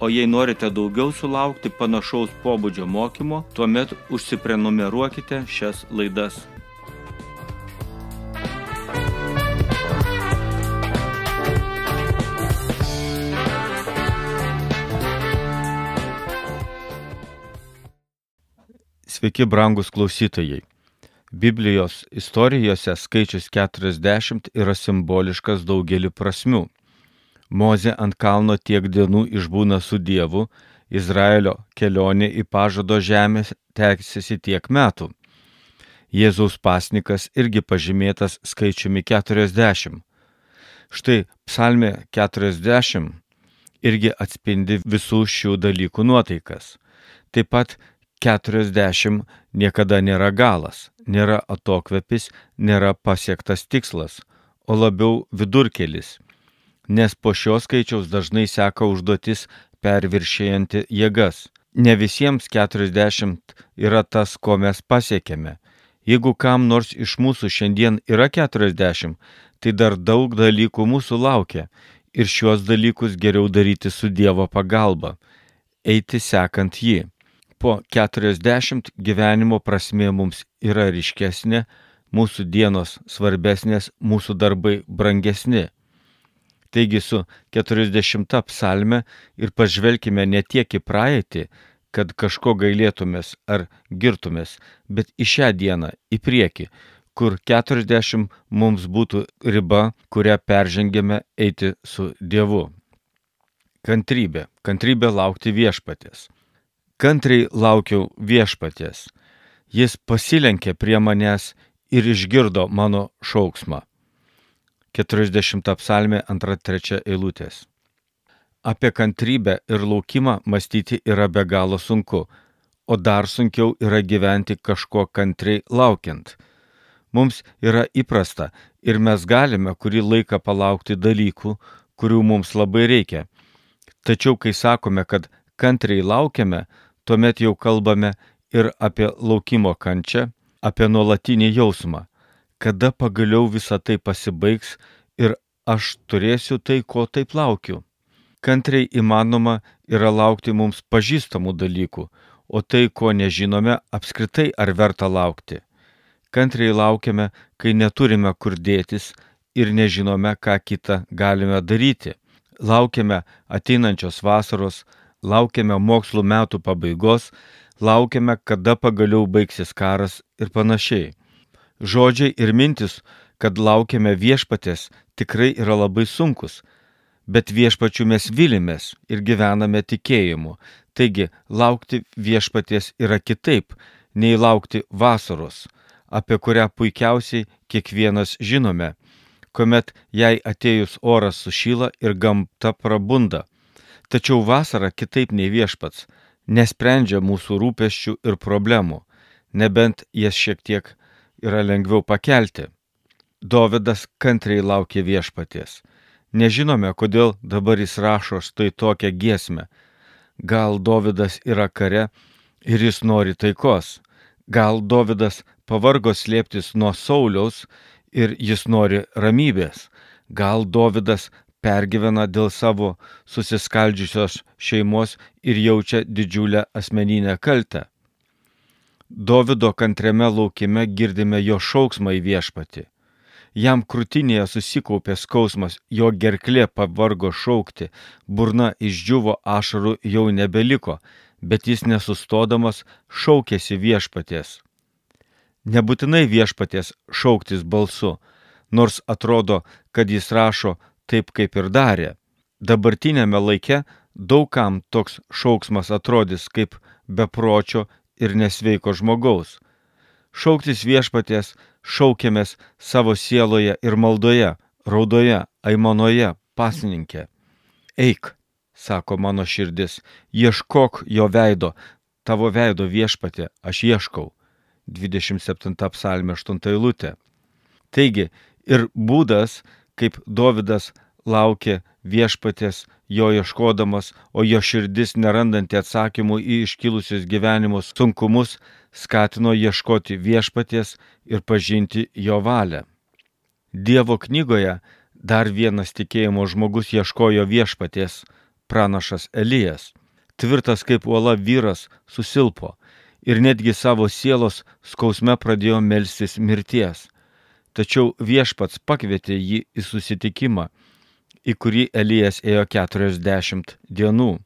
O jei norite daugiau sulaukti panašaus pobūdžio mokymo, tuomet užsiprenumeruokite šias laidas. Sveiki, brangus klausytojai. Biblijos istorijose skaičius 40 yra simboliškas daugelį prasmių. Moze ant kalno tiek dienų išbūna su Dievu, Izraelio kelionė į pažado žemę tęsiasi tiek metų. Jėzaus pasnikas irgi pažymėtas skaičiumi 40. Štai psalmė 40 irgi atspindi visų šių dalykų nuotaikas. Taip pat 40 niekada nėra galas, nėra atokvepis, nėra pasiektas tikslas, o labiau vidurkelis nes po šio skaičiaus dažnai seka užduotis perviršėjanti jėgas. Ne visiems 40 yra tas, ko mes pasiekėme. Jeigu kam nors iš mūsų šiandien yra 40, tai dar daug dalykų mūsų laukia ir šiuos dalykus geriau daryti su Dievo pagalba, eiti sekant jį. Po 40 gyvenimo prasmė mums yra ryškesnė, mūsų dienos svarbesnės, mūsų darbai brangesni. Taigi su 40 psalme ir pažvelkime ne tiek į praeitį, kad kažko gailėtumės ar girtumės, bet į šią dieną, į priekį, kur 40 mums būtų riba, kurią peržengėme eiti su Dievu. Kantrybė, kantrybė laukti viešpatės. Kantriai laukiau viešpatės. Jis pasilenkė prie manęs ir išgirdo mano šauksmą. 40 psalmė 2-3 eilutės. Apie kantrybę ir laukimą mąstyti yra be galo sunku, o dar sunkiau yra gyventi kažko kantriai laukiant. Mums yra įprasta ir mes galime kurį laiką palaukti dalykų, kurių mums labai reikia. Tačiau kai sakome, kad kantriai laukiame, tuomet jau kalbame ir apie laukimo kančią, apie nuolatinį jausmą kada pagaliau visa tai pasibaigs ir aš turėsiu tai, ko taip laukiu. Kantriai įmanoma yra laukti mums pažįstamų dalykų, o tai, ko nežinome, apskritai ar verta laukti. Kantriai laukiame, kai neturime kur dėtis ir nežinome, ką kitą galime daryti. Laukiame ateinančios vasaros, laukiame mokslo metų pabaigos, laukiame, kada pagaliau baigsis karas ir panašiai. Žodžiai ir mintis, kad laukiame viešpatės, tikrai yra labai sunkus, bet viešpačių mes vilimės ir gyvename tikėjimu. Taigi laukti viešpaties yra kitaip nei laukti vasaros, apie kurią puikiausiai kiekvienas žinome, kuomet jai atėjus oras sušyla ir gamta prabunda. Tačiau vasara kitaip nei viešpats, nesprendžia mūsų rūpeščių ir problemų, nebent jas šiek tiek yra lengviau pakelti. Dovydas kantriai laukė viešpaties. Nežinome, kodėl dabar jis rašo štai tokią giesmę. Gal Dovydas yra kare ir jis nori taikos. Gal Dovydas pavargo slėptis nuo Sauliaus ir jis nori ramybės. Gal Dovydas pergyvena dėl savo susiskaldžiusios šeimos ir jaučia didžiulę asmeninę kaltę. Dovido kantriame laukime girdime jo šauksmą į viešpatį. Jam krūtinėje susikaupė skausmas, jo gerklė pavargo šaukti, burna išdžiuvo ašarų jau nebeliko, bet jis nesustodamas šaukėsi viešpaties. Nebūtinai viešpaties šauktis balsu, nors atrodo, kad jis rašo taip, kaip ir darė. Dabartinėme laike daugam toks šauksmas atrodys kaip bepročio ir nesveiko žmogaus. Šauktis viešpaties šaukiamės savo sieloje ir maldoje, raudoje, aimanoje, pasininkė. Eik, sako mano širdis, ieškok jo veido, tavo veido viešpatė, aš ieškau. 27 psalmė 8 eilutė. Taigi ir būdas, kaip Dovydas laukė viešpatės jo ieškodamas, o jo širdis nerandanti atsakymų į iškilusius gyvenimo sunkumus, skatino ieškoti viešpaties ir pažinti jo valią. Dievo knygoje dar vienas tikėjimo žmogus ieškojo viešpaties - pranašas Elijas. Tvirtas kaip uola vyras susilpo ir netgi savo sielos skausme pradėjo melstis mirties. Tačiau viešpats pakvietė jį į susitikimą, į kurį Elijas ėjo keturiasdešimt dienų.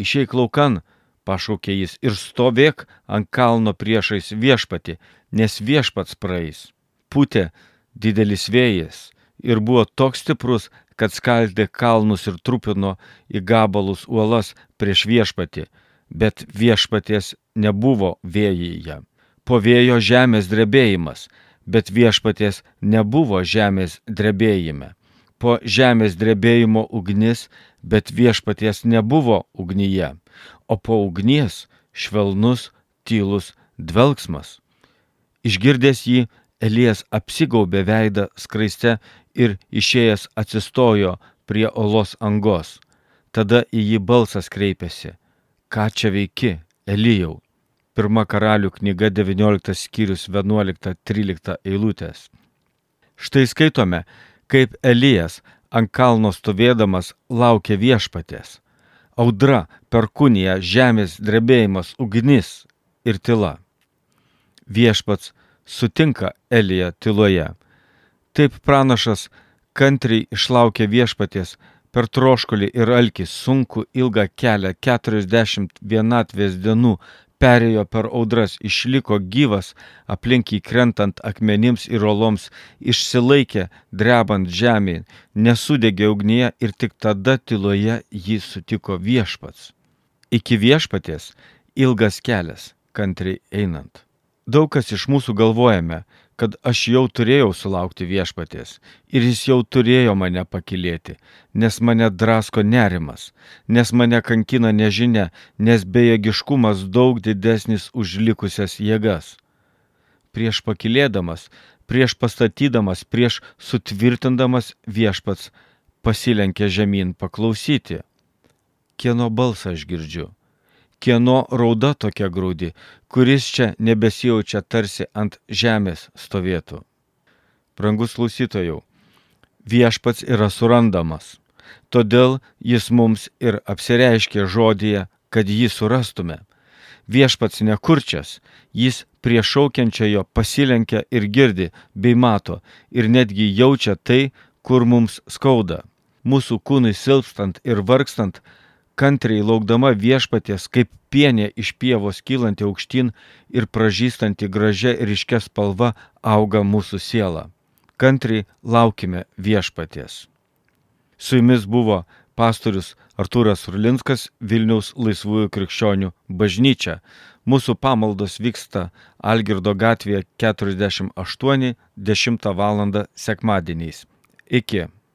Išeik laukan, pašaukė jis, ir stovėk ant kalno priešais viešpati, nes viešpats praeis. Putė didelis vėjas ir buvo toks stiprus, kad skaldė kalnus ir trupino į gabalus uolas prieš viešpatį, bet viešpaties nebuvo vėjyje. Po vėjo žemės drebėjimas, bet viešpaties nebuvo žemės drebėjime. Po žemės drebėjimo ugnis, bet viešpaties nebuvo ugnyje, o po ugnies švelnus, tylus dvelgsmas. Išgirdęs jį, Elijas apsigaubė veidą skraiste ir išėjęs atsistojo prie olos angos. Tada į jį balsas kreipėsi. Ką čia veiki, Elijau? Pirma karalių knyga 19 skyrius 11-13 eilutės. Štai skaitome, kaip Elijas ant kalno stovėdamas laukia viešpatės. Audra, perkunija, žemės drebėjimas, ugnis ir tyla. Viešpats sutinka Eliją tyloje. Taip pranašas kantriai išlaukia viešpatės per troškulį ir alkį sunku ilgą kelią 40 vienatvės dienų perėjo per audras, išliko gyvas, aplink jį krentant akmenims ir oloms, išsilaikė, drebant žemėje, nesudegė ugnyje ir tik tada tyloje jį sutiko viešpats. Iki viešpaties ilgas kelias, kantriai einant. Daug kas iš mūsų galvojame, kad aš jau turėjau sulaukti viešpaties ir jis jau turėjo mane pakilėti, nes mane drasko nerimas, nes mane kankina nežinia, nes bejėgiškumas daug didesnis už likusias jėgas. Prieš pakilėdamas, prieš pastatydamas, prieš sutvirtindamas viešpats pasilenkė žemyn paklausyti. Kieno balsą aš girdžiu? Kieno rauda tokia graudi, kuris čia nebesijaučia tarsi ant žemės stovėtų. Brangus klausytojų, viešpats yra surandamas, todėl jis mums ir apsireiškė žodėje, kad jį surastume. Viešpats nekurčias, jis prie šaukiančiojo pasilenkia ir girdi, bei mato, ir netgi jaučia tai, kur mums skauda. Mūsų kūnui silpstant ir vargstant, kantriai laukdama viešpaties, kaip pienė iš pievos kylanti aukštyn ir pražystanti gražia ryškia spalva auga mūsų siela. Kantriai laukime viešpaties. Su jumis buvo pastorius Artūras Rulinskas Vilniaus laisvųjų krikščionių bažnyčia. Mūsų pamaldos vyksta Algirdo gatvėje 48 10 val. sekmadieniais. Iki.